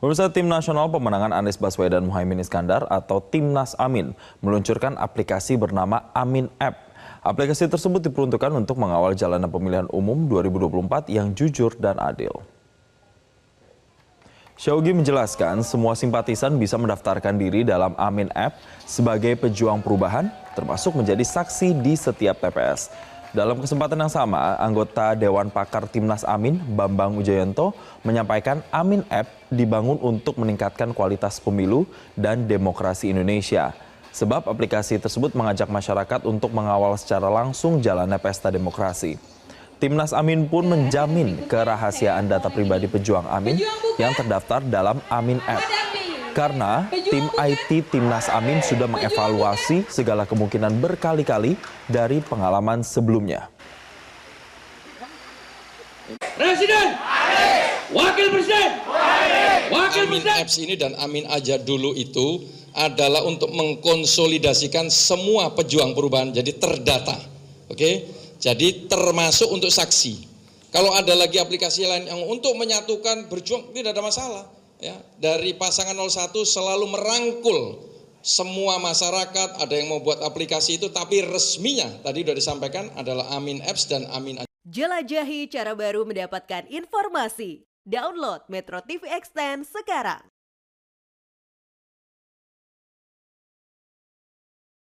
Pemirsa Tim Nasional Pemenangan Anies Baswedan Muhaimin Iskandar atau Timnas Amin meluncurkan aplikasi bernama Amin App. Aplikasi tersebut diperuntukkan untuk mengawal jalanan pemilihan umum 2024 yang jujur dan adil. Syaugi menjelaskan semua simpatisan bisa mendaftarkan diri dalam Amin App sebagai pejuang perubahan termasuk menjadi saksi di setiap TPS. Dalam kesempatan yang sama, anggota Dewan Pakar Timnas Amin, Bambang Ujayanto, menyampaikan Amin App dibangun untuk meningkatkan kualitas pemilu dan demokrasi Indonesia. Sebab aplikasi tersebut mengajak masyarakat untuk mengawal secara langsung jalannya pesta demokrasi. Timnas Amin pun menjamin kerahasiaan data pribadi pejuang Amin yang terdaftar dalam Amin App. Karena tim IT Timnas Amin sudah mengevaluasi segala kemungkinan berkali-kali dari pengalaman sebelumnya. Presiden, Wakil Presiden, Wakil Amin Presiden. Apps ini dan Amin Aja dulu itu adalah untuk mengkonsolidasikan semua pejuang perubahan jadi terdata. Oke? Jadi termasuk untuk saksi. Kalau ada lagi aplikasi lain yang untuk menyatukan berjuang tidak ada masalah ya. Dari pasangan 01 selalu merangkul semua masyarakat, ada yang mau buat aplikasi itu tapi resminya tadi sudah disampaikan adalah Amin Apps dan Amin Aja. Jelajahi cara baru mendapatkan informasi. Download Metro TV Extend sekarang.